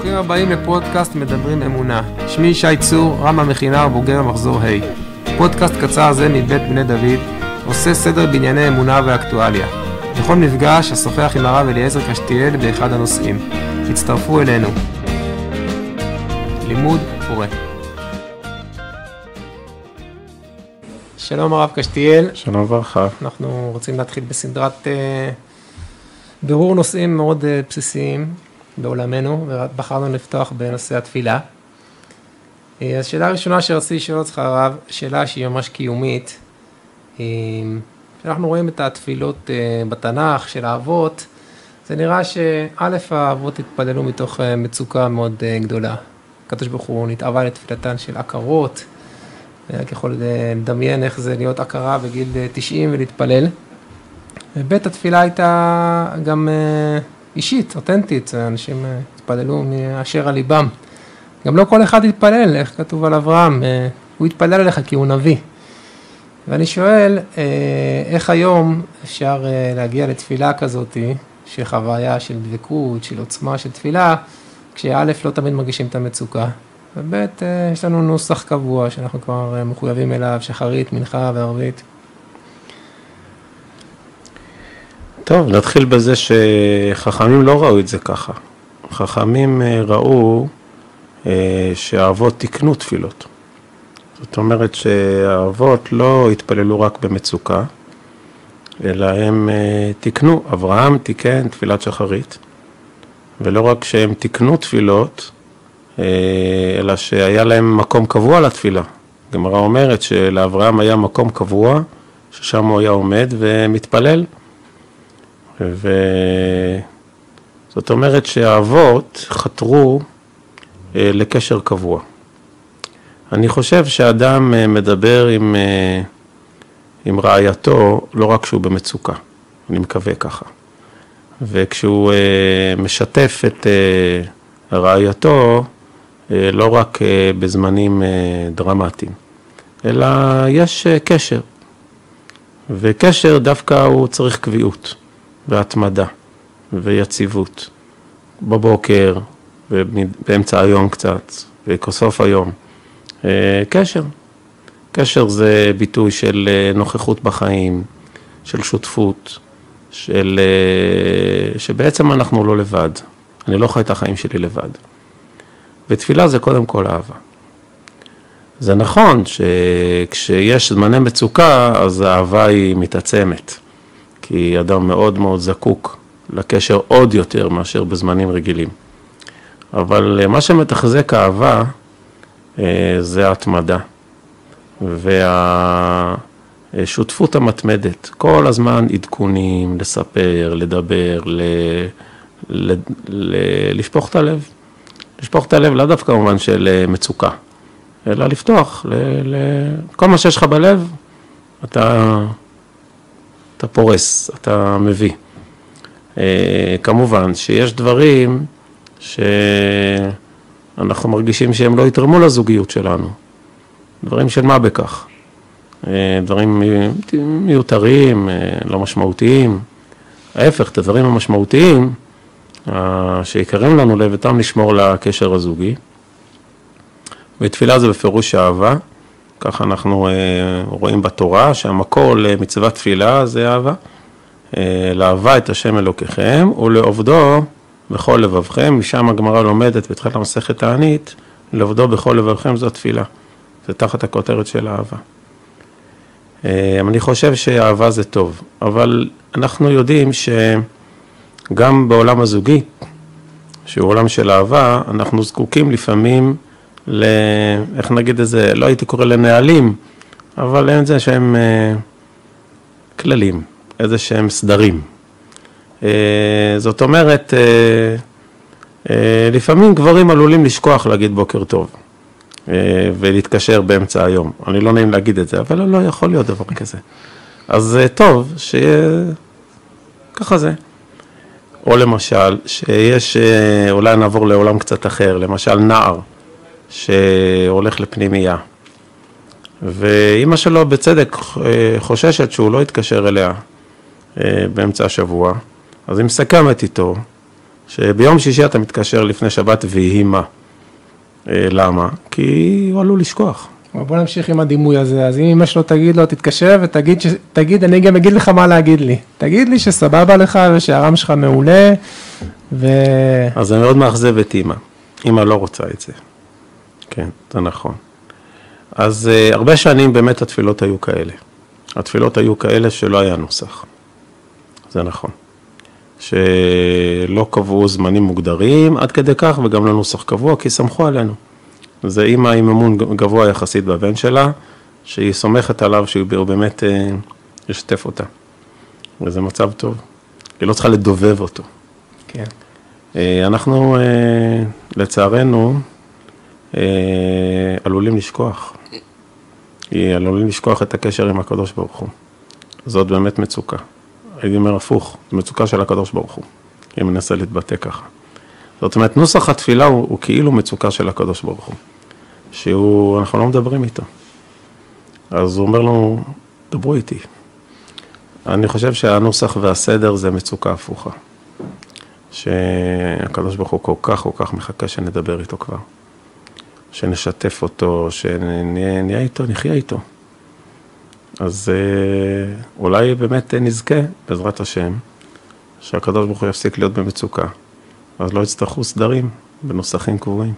ברוכים הבאים לפודקאסט מדברים אמונה. שמי ישי צור, רם המכינה ובוגר המחזור ה'. פודקאסט קצר זה מבית בני דוד עושה סדר בענייני אמונה ואקטואליה. בכל מפגש אשוחח עם הרב אליעזר קשתיאל באחד הנושאים. הצטרפו אלינו. לימוד פורה. שלום הרב קשתיאל, שלום וברכה. אנחנו רוצים להתחיל בסדרת אה, בירור נושאים מאוד אה, בסיסיים בעולמנו, ובחרנו לפתוח בנושא התפילה. אה, אז שאלה ראשונה שרציתי לשאול אותך הרב, שאלה שהיא ממש קיומית, אה, כשאנחנו רואים את התפילות אה, בתנ"ך של האבות, זה נראה שא' האבות התפללו מתוך מצוקה מאוד גדולה. הקדוש ברוך הוא נתאווה לתפילתן של עקרות, רק יכול לדמיין איך זה להיות עקרה בגיל אה, 90 ולהתפלל. וב' התפילה הייתה גם אישית, אותנטית, אנשים אה, התפללו מאשר על ליבם. גם לא כל אחד התפלל, איך כתוב על אברהם, אה, הוא התפלל עליך כי הוא נביא. ואני שואל, אה, איך היום אפשר להגיע לתפילה כזאתי, של חוויה של דבקות, של עוצמה של תפילה, כשא' לא תמיד מרגישים את המצוקה, וב' יש לנו נוסח קבוע שאנחנו כבר מחויבים אליו, שחרית, מנחה וערבית. טוב, נתחיל בזה שחכמים לא ראו את זה ככה. חכמים אה, ראו אה, שהאבות תיקנו תפילות. זאת אומרת שהאבות לא התפללו רק במצוקה, אלא הם אה, תיקנו. אברהם תיקן תפילת שחרית, ולא רק שהם תיקנו תפילות, אלא שהיה להם מקום קבוע לתפילה. הגמרא אומרת שלאברהם היה מקום קבוע, ששם הוא היה עומד ומתפלל. וזאת אומרת שהאבות חתרו אה, לקשר קבוע. אני חושב שאדם אה, מדבר עם, אה, עם רעייתו לא רק כשהוא במצוקה, אני מקווה ככה. וכשהוא משתף את רעייתו לא רק בזמנים דרמטיים, אלא יש קשר. וקשר דווקא הוא צריך קביעות. והתמדה ויציבות בבוקר ובאמצע היום קצת ובסוף היום. קשר. קשר זה ביטוי של נוכחות בחיים, של שותפות, של... שבעצם אנחנו לא לבד. אני לא חי את החיים שלי לבד. ותפילה זה קודם כל אהבה. זה נכון שכשיש זמני מצוקה, אז האהבה היא מתעצמת. כי אדם מאוד מאוד זקוק לקשר עוד יותר מאשר בזמנים רגילים. אבל מה שמתחזק אהבה זה ההתמדה והשותפות המתמדת. כל הזמן עדכונים, לספר, לדבר, ל... ל... ל... לשפוך את הלב. לשפוך את הלב לאו דווקא במובן של מצוקה, אלא לפתוח, ל... ל... כל מה שיש לך בלב, אתה אתה פורס, אתה מביא. אה, כמובן שיש דברים שאנחנו מרגישים שהם לא יתרמו לזוגיות שלנו, דברים של מה בכך, אה, דברים מיותרים, אה, לא משמעותיים, ההפך, את הדברים המשמעותיים שיקרים לנו לב, אותם לשמור לקשר הזוגי. ותפילה זה בפירוש אהבה. ככה אנחנו אה, רואים בתורה שהמקור למצוות תפילה זה אהבה. אה, לאהבה את השם אלוקיכם ולעובדו בכל לבבכם, משם הגמרא לומדת בתחילת המסכת תענית, לעובדו בכל לבבכם זו תפילה. זה תחת הכותרת של אהבה. אה, אני חושב שאהבה זה טוב, אבל אנחנו יודעים שגם בעולם הזוגי, שהוא עולם של אהבה, אנחנו זקוקים לפעמים ל... איך נגיד את זה, לא הייתי קורא לנהלים, אבל אין זה שהם אה, כללים, איזה שהם סדרים. אה, זאת אומרת, אה, לפעמים גברים עלולים לשכוח להגיד בוקר טוב ולהתקשר באמצע היום. אני לא נעים להגיד את זה, אבל לא יכול להיות דבר כזה. אז טוב, שיהיה... ככה זה. או למשל, שיש, אולי נעבור לעולם קצת אחר, למשל נער. שהולך לפנימייה. ואימא שלו בצדק חוששת שהוא לא יתקשר אליה באמצע השבוע, אז היא מסכמת איתו שביום שישי אתה מתקשר לפני שבת ויהי מה. אה, למה? כי הוא עלול לשכוח. אבל בוא נמשיך עם הדימוי הזה, אז אם אמא שלו תגיד לו, תתקשר ותגיד, ש... תגיד, אני גם אגיד לך מה להגיד לי. תגיד לי שסבבה לך ושהרם שלך מעולה, ו... אז זה מאוד מאכזב את אימא. אימא לא רוצה את זה. כן, זה נכון. אז uh, הרבה שנים באמת התפילות היו כאלה. התפילות היו כאלה שלא היה נוסח. זה נכון. שלא קבעו זמנים מוגדרים עד כדי כך וגם לא נוסח קבוע כי סמכו עלינו. זה אימא עם אמון גבוה יחסית בבן שלה, שהיא סומכת עליו שהוא באמת אה, ישתף אותה. וזה מצב טוב. היא לא צריכה לדובב אותו. כן. אה, אנחנו, אה, לצערנו, עלולים לשכוח. עלולים לשכוח את הקשר עם הקדוש ברוך הוא. זאת באמת מצוקה. הייתי אומר הפוך, מצוקה של הקדוש ברוך הוא, אם ננסה להתבטא ככה. זאת אומרת, נוסח התפילה הוא, הוא כאילו מצוקה של הקדוש ברוך הוא, שהוא, אנחנו לא מדברים איתו. אז הוא אומר לנו, דברו איתי. אני חושב שהנוסח והסדר זה מצוקה הפוכה. שהקדוש ברוך הוא כל כך כל כך מחכה שנדבר איתו כבר. שנשתף אותו, שנהיה איתו, נחיה איתו. אז אה, אולי באמת נזכה, בעזרת השם, שהקדוש ברוך הוא יפסיק להיות במצוקה. אז לא יצטרכו סדרים בנוסחים קבועים.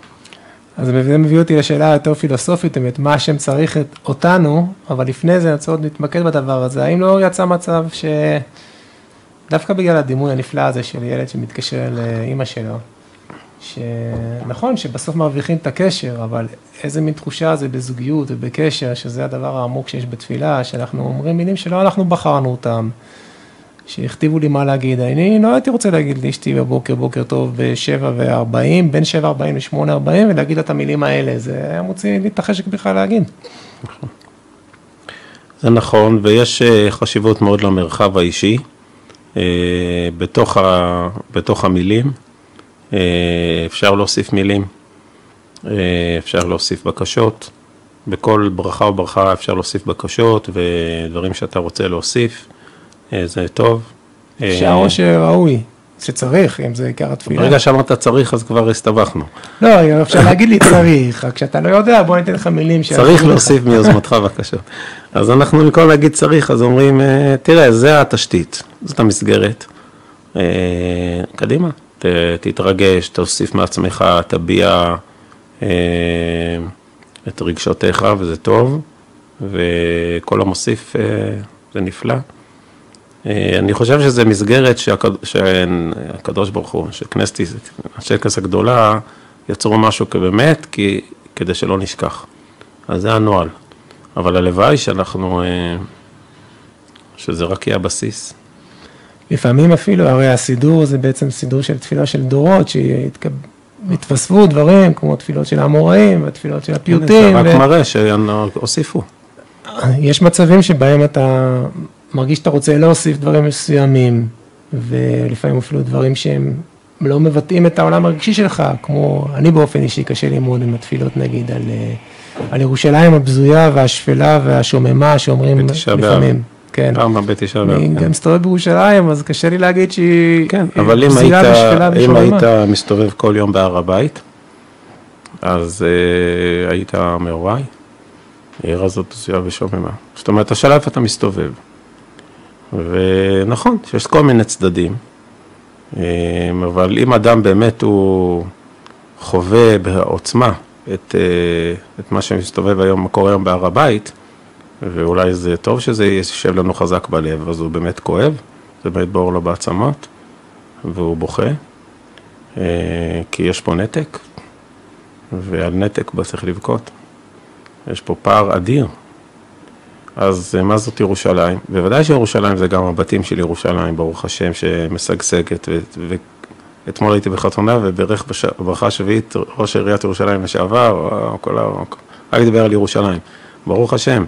אז זה מביא אותי לשאלה יותר פילוסופית, באמת, מה השם צריך את אותנו, אבל לפני זה אני רוצה עוד להתמקד בדבר הזה. האם לא יצא מצב שדווקא בגלל הדימוי הנפלא הזה של ילד שמתקשר לאימא שלו, שנכון שבסוף מרוויחים את הקשר, אבל איזה מין תחושה זה בזוגיות ובקשר, שזה הדבר העמוק שיש בתפילה, שאנחנו אומרים מילים שלא אנחנו בחרנו אותם, שהכתיבו לי מה להגיד. אני לא הייתי רוצה להגיד לאשתי בבוקר, בוקר טוב, ב-7 ו-40, בין 7 40 ל-8 40, ולהגיד לה את המילים האלה, זה היה מוציא לי את החשק בכלל להגיד. נכון. זה נכון, ויש אה, חשיבות מאוד למרחב האישי, אה, בתוך, ה, בתוך המילים. אה, אפשר להוסיף מילים, אה, אפשר להוסיף בקשות, בכל ברכה וברכה אפשר להוסיף בקשות ודברים שאתה רוצה להוסיף, אה, זה טוב. אפשר או שראוי, שצריך, אם זה עיקר התפילה. ברגע שאמרת צריך, אז כבר הסתבכנו. לא, אפשר להגיד לי צריך, רק כשאתה לא יודע, בוא ניתן לך מילים ש... צריך להוסיף מיוזמתך בקשות. אז אנחנו במקום להגיד צריך, אז אומרים, תראה, זה התשתית, זאת המסגרת. קדימה, תתרגש, תוסיף מעצמך, תביע אה, את רגשותיך וזה טוב, וכל המוסיף אה, זה נפלא. אה, אני חושב שזו מסגרת שהקדוש ברוך הוא, שכנסת, אנשי כנסת הגדולה, יצרו משהו כבאמת, כי, כדי שלא נשכח. אז זה הנוהל. אבל הלוואי שאנחנו, שזה רק יהיה הבסיס. לפעמים אפילו, הרי הסידור זה בעצם סידור של תפילה של דורות, שהתווספו דברים כמו תפילות של האמוראים ותפילות של הפיוטים. זה רק מראה שהוסיפו. יש מצבים שבהם אתה מרגיש שאתה רוצה להוסיף דברים מסוימים, ולפעמים אפילו דברים שהם לא מבטאים את העולם הרגשי שלך, כמו אני באופן אישי קשה ללמוד עם התפילות נגיד על, על ירושלים הבזויה והשפלה והשוממה שאומרים לפעמים. כן. פעם בתשעה באב. אני כן. גם מסתובב בירושלים, אז קשה לי להגיד שהיא כן, אבל אם היית, אם היית מסתובב כל יום בהר הבית, אז uh, היית אומר, וואי, העיר הזאת עשויה ושוממה. זאת אומרת, השאלה איפה אתה מסתובב. ונכון, שיש כל מיני צדדים, אה, אבל אם אדם באמת הוא חווה בעוצמה את, אה, את מה שמסתובב היום, מה קורה היום בהר הבית, ואולי זה טוב שזה יישב לנו חזק בלב, אז הוא באמת כואב, זה באמת בוער לו בעצמות, והוא בוכה, אה, כי יש פה נתק, ועל נתק צריך לבכות. יש פה פער אדיר. אז אה, מה זאת ירושלים? בוודאי שירושלים זה גם הבתים של ירושלים, ברוך השם, שמשגשגת. ואתמול הייתי בחתונה וברך ברכה שביעית ראש עיריית ירושלים לשעבר, כל ה... רק דיבר על ירושלים. ברוך השם.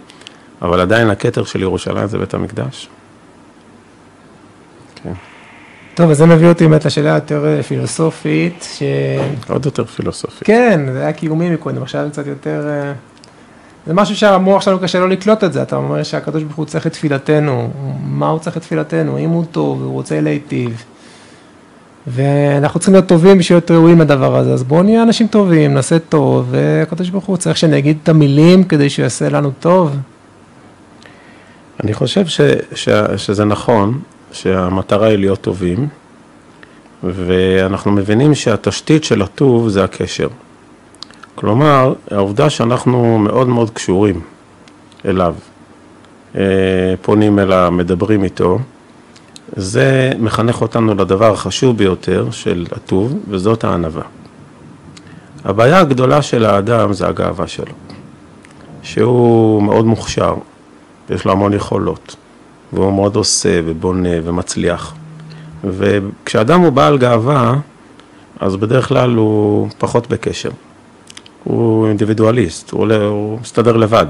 אבל עדיין הכתר של ירושלים זה בית המקדש. כן. טוב, אז זה מביא אותי באמת לשאלה יותר אה, פילוסופית, ש... עוד יותר פילוסופית. כן, זה היה קיומי מקודם, עכשיו קצת יותר... אה, זה משהו שהמוח שלנו קשה לו לקלוט את זה, אתה אומר שהקדוש ברוך הוא צריך את תפילתנו, מה הוא צריך את תפילתנו, אם הוא טוב, הוא רוצה להיטיב. ואנחנו צריכים להיות טובים בשביל להיות ראויים לדבר הזה, אז בואו נהיה אנשים טובים, נעשה טוב, והקדוש ברוך הוא צריך שאני אגיד את המילים כדי שהוא יעשה לנו טוב. אני חושב ש, ש, שזה נכון, שהמטרה היא להיות טובים, ואנחנו מבינים שהתשתית של הטוב זה הקשר. כלומר, העובדה שאנחנו מאוד מאוד קשורים אליו, אה, פונים אליו, מדברים איתו, זה מחנך אותנו לדבר החשוב ביותר של הטוב, וזאת הענווה. הבעיה הגדולה של האדם זה הגאווה שלו, שהוא מאוד מוכשר, יש לו המון יכולות, והוא מאוד עושה ובונה ומצליח. וכשאדם הוא בעל גאווה, אז בדרך כלל הוא פחות בקשר. הוא אינדיבידואליסט, הוא, הוא מסתדר לבד.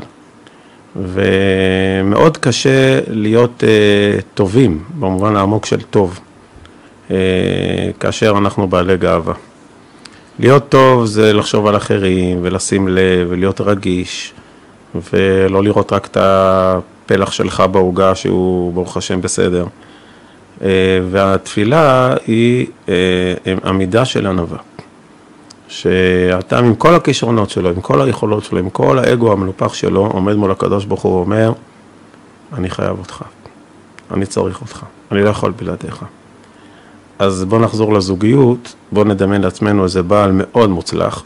ומאוד קשה להיות uh, טובים, במובן העמוק של טוב, uh, כאשר אנחנו בעלי גאווה. להיות טוב זה לחשוב על אחרים ולשים לב ולהיות רגיש ולא לראות רק את הפלח שלך בעוגה שהוא ברוך השם בסדר. Uh, והתפילה היא uh, עמידה של ענווה. שאדם עם כל הכישרונות שלו, עם כל היכולות שלו, עם כל האגו המנופח שלו, עומד מול הקדוש ברוך הוא ואומר, אני חייב אותך, אני צריך אותך, אני לא יכול בלעדיך. אז בואו נחזור לזוגיות, בואו נדמיין לעצמנו איזה בעל מאוד מוצלח,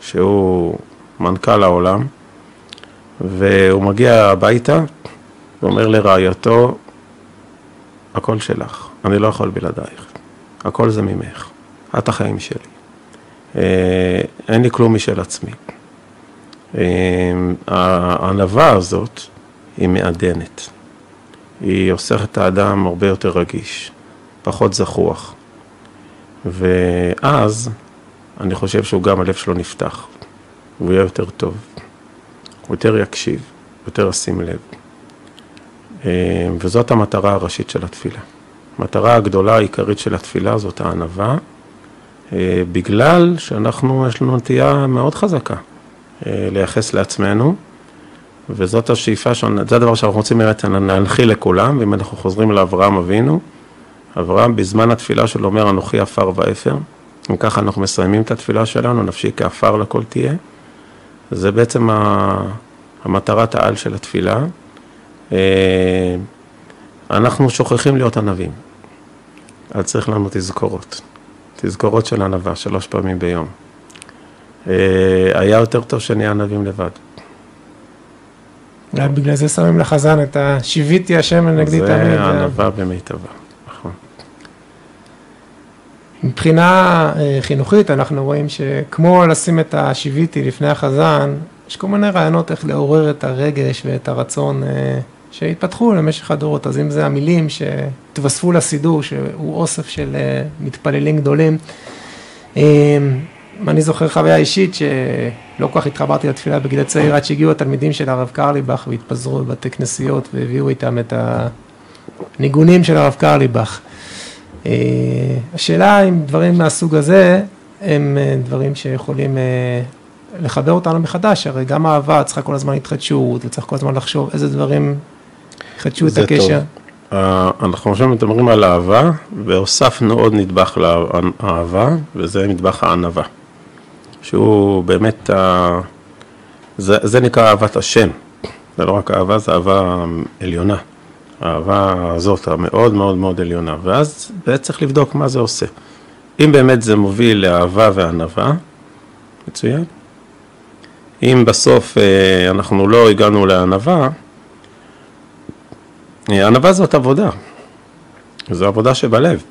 שהוא מנכ"ל העולם, והוא מגיע הביתה ואומר לרעייתו, הכל שלך, אני לא יכול בלעדייך, הכל זה ממך, את החיים שלי. אה, אין לי כלום משל עצמי. אה, הענווה הזאת היא מעדנת. היא הופכת את האדם הרבה יותר רגיש, פחות זחוח. ואז אני חושב שהוא גם הלב שלו נפתח, והוא יהיה יותר טוב, הוא יותר יקשיב, יותר ישים לב. אה, וזאת המטרה הראשית של התפילה. המטרה הגדולה העיקרית של התפילה זאת הענווה. אה, בגלל שאנחנו, יש לנו נטייה מאוד חזקה אה, לייחס לעצמנו, וזאת השאיפה, זה הדבר שאנחנו רוצים להנחיל לכולם, ואם אנחנו חוזרים לאברהם אבינו, אברהם בזמן התפילה שלו אומר, אנוכי עפר ואפר, אם ככה אנחנו מסיימים את התפילה שלנו, נפשי כעפר לכל תהיה, זה בעצם המטרת העל של התפילה. אה, אנחנו שוכחים להיות ענבים, אז צריך לנו תזכורות. תזכורות של ענווה, שלוש פעמים ביום. אה, היה יותר טוב שנהיה ענבים לבד. רק בגלל זה שמים לחזן את השיוויתי השמן נגדי תמיד. זה ענווה במיטבה, נכון. מבחינה אה, חינוכית אנחנו רואים שכמו לשים את השיוויתי לפני החזן, יש כל מיני רעיונות איך לעורר את הרגש ואת הרצון אה, שהתפתחו למשך הדורות, אז אם זה המילים שהתווספו לסידור, שהוא אוסף של אה, מתפללים גדולים. אני זוכר חוויה אישית שלא כל כך התחברתי לתפילה בגיל הצעיר, עד שהגיעו התלמידים של הרב קרליבך והתפזרו בבתי כנסיות והביאו איתם את הניגונים של הרב קרליבך. אה, השאלה אם דברים מהסוג הזה הם דברים שיכולים לחבר אותנו מחדש, הרי גם אהבה צריכה כל הזמן התחדשות, וצריך כל הזמן לחשוב איזה דברים חדשו את הקשר. Uh, אנחנו עכשיו מדברים על אהבה, והוספנו עוד נדבך לאהבה, וזה נדבך הענווה, שהוא באמת, זה, זה נקרא אהבת השם, זה לא רק אהבה, זה אהבה עליונה, האהבה הזאת המאוד מאוד מאוד עליונה, ואז צריך לבדוק מה זה עושה. אם באמת זה מוביל לאהבה וענווה, מצוין. אם בסוף uh, אנחנו לא הגענו לענווה, ענווה זאת עבודה, זו עבודה שבלב,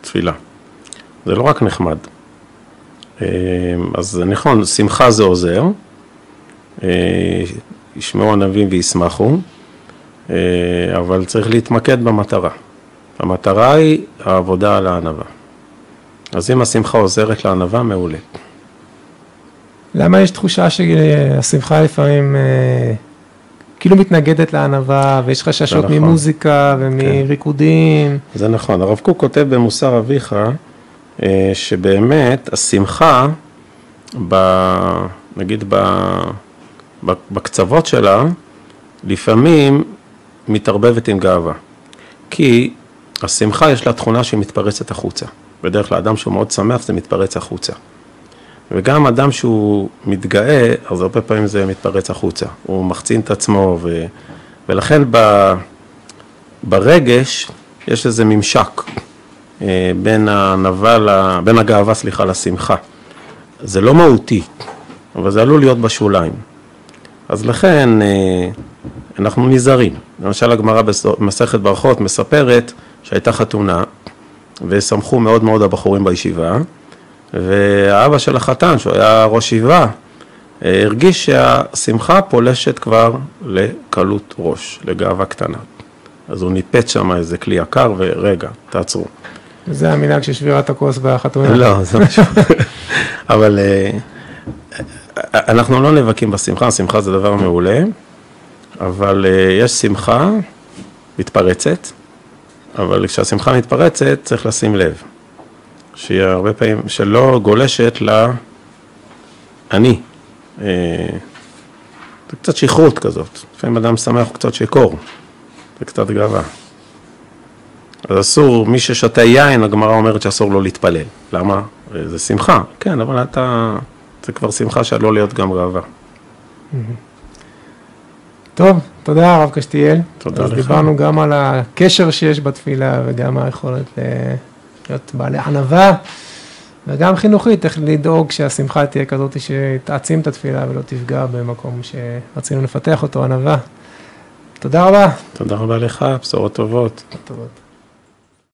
תפילה. זה לא רק נחמד. אה, אז נכון, שמחה זה עוזר, אה, ישמעו ענבים וישמחו, אה, אבל צריך להתמקד במטרה. המטרה היא העבודה על הענווה. אז אם השמחה עוזרת לענווה, מעולה. למה יש תחושה שהשמחה לפעמים כאילו מתנגדת לענווה, ויש חששות נכון. ממוזיקה ומריקודים. כן. זה נכון, הרב קוק כותב במוסר אביך, אה, שבאמת השמחה, ב, נגיד ב, ב, בקצוות שלה, לפעמים מתערבבת עם גאווה. כי השמחה יש לה תכונה שהיא מתפרצת החוצה. בדרך כלל אדם שהוא מאוד שמח זה מתפרץ החוצה. וגם אדם שהוא מתגאה, אז הרבה פעמים זה מתפרץ החוצה. הוא מחצין את עצמו, ו... ולכן ב... ברגש יש איזה ממשק אה, בין הענווה, ל... בין הגאווה, סליחה, לשמחה. זה לא מהותי, אבל זה עלול להיות בשוליים. אז לכן אה, אנחנו נזהרים. למשל הגמרא במסכת ברכות מספרת שהייתה חתונה ושמחו מאוד מאוד הבחורים בישיבה והאבא של החתן, שהוא היה ראש ישיבה, אה, הרגיש שהשמחה פולשת כבר לקלות ראש, לגאווה קטנה. אז הוא ניפץ שם איזה כלי יקר ורגע, תעצרו. זה המנהג של שבירת הכוס בחתונה. לא, זה משהו. אבל אה, אנחנו לא נאבקים בשמחה, שמחה זה דבר מעולה, אבל אה, יש שמחה מתפרצת, אבל כשהשמחה מתפרצת צריך לשים לב, שהיא הרבה פעמים, שלא גולשת לאני. אה, זה קצת שכרות כזאת, לפעמים אדם שמח הוא קצת שיכור, זה קצת גאווה. אז אסור, מי ששותה יין, הגמרא אומרת שאסור לו להתפלל. למה? זה שמחה, כן, אבל אתה, זה כבר שמחה שעלול להיות גם גאווה. טוב, תודה הרב קשתיאל. תודה אז לך. דיברנו גם על הקשר שיש בתפילה וגם היכולת ל- להיות בעלי ענווה וגם חינוכית, איך לדאוג שהשמחה תהיה כזאת שתעצים את התפילה ולא תפגע במקום שרצינו לפתח אותו, ענווה. תודה רבה. תודה רבה לך, בשורות טובות. טובות.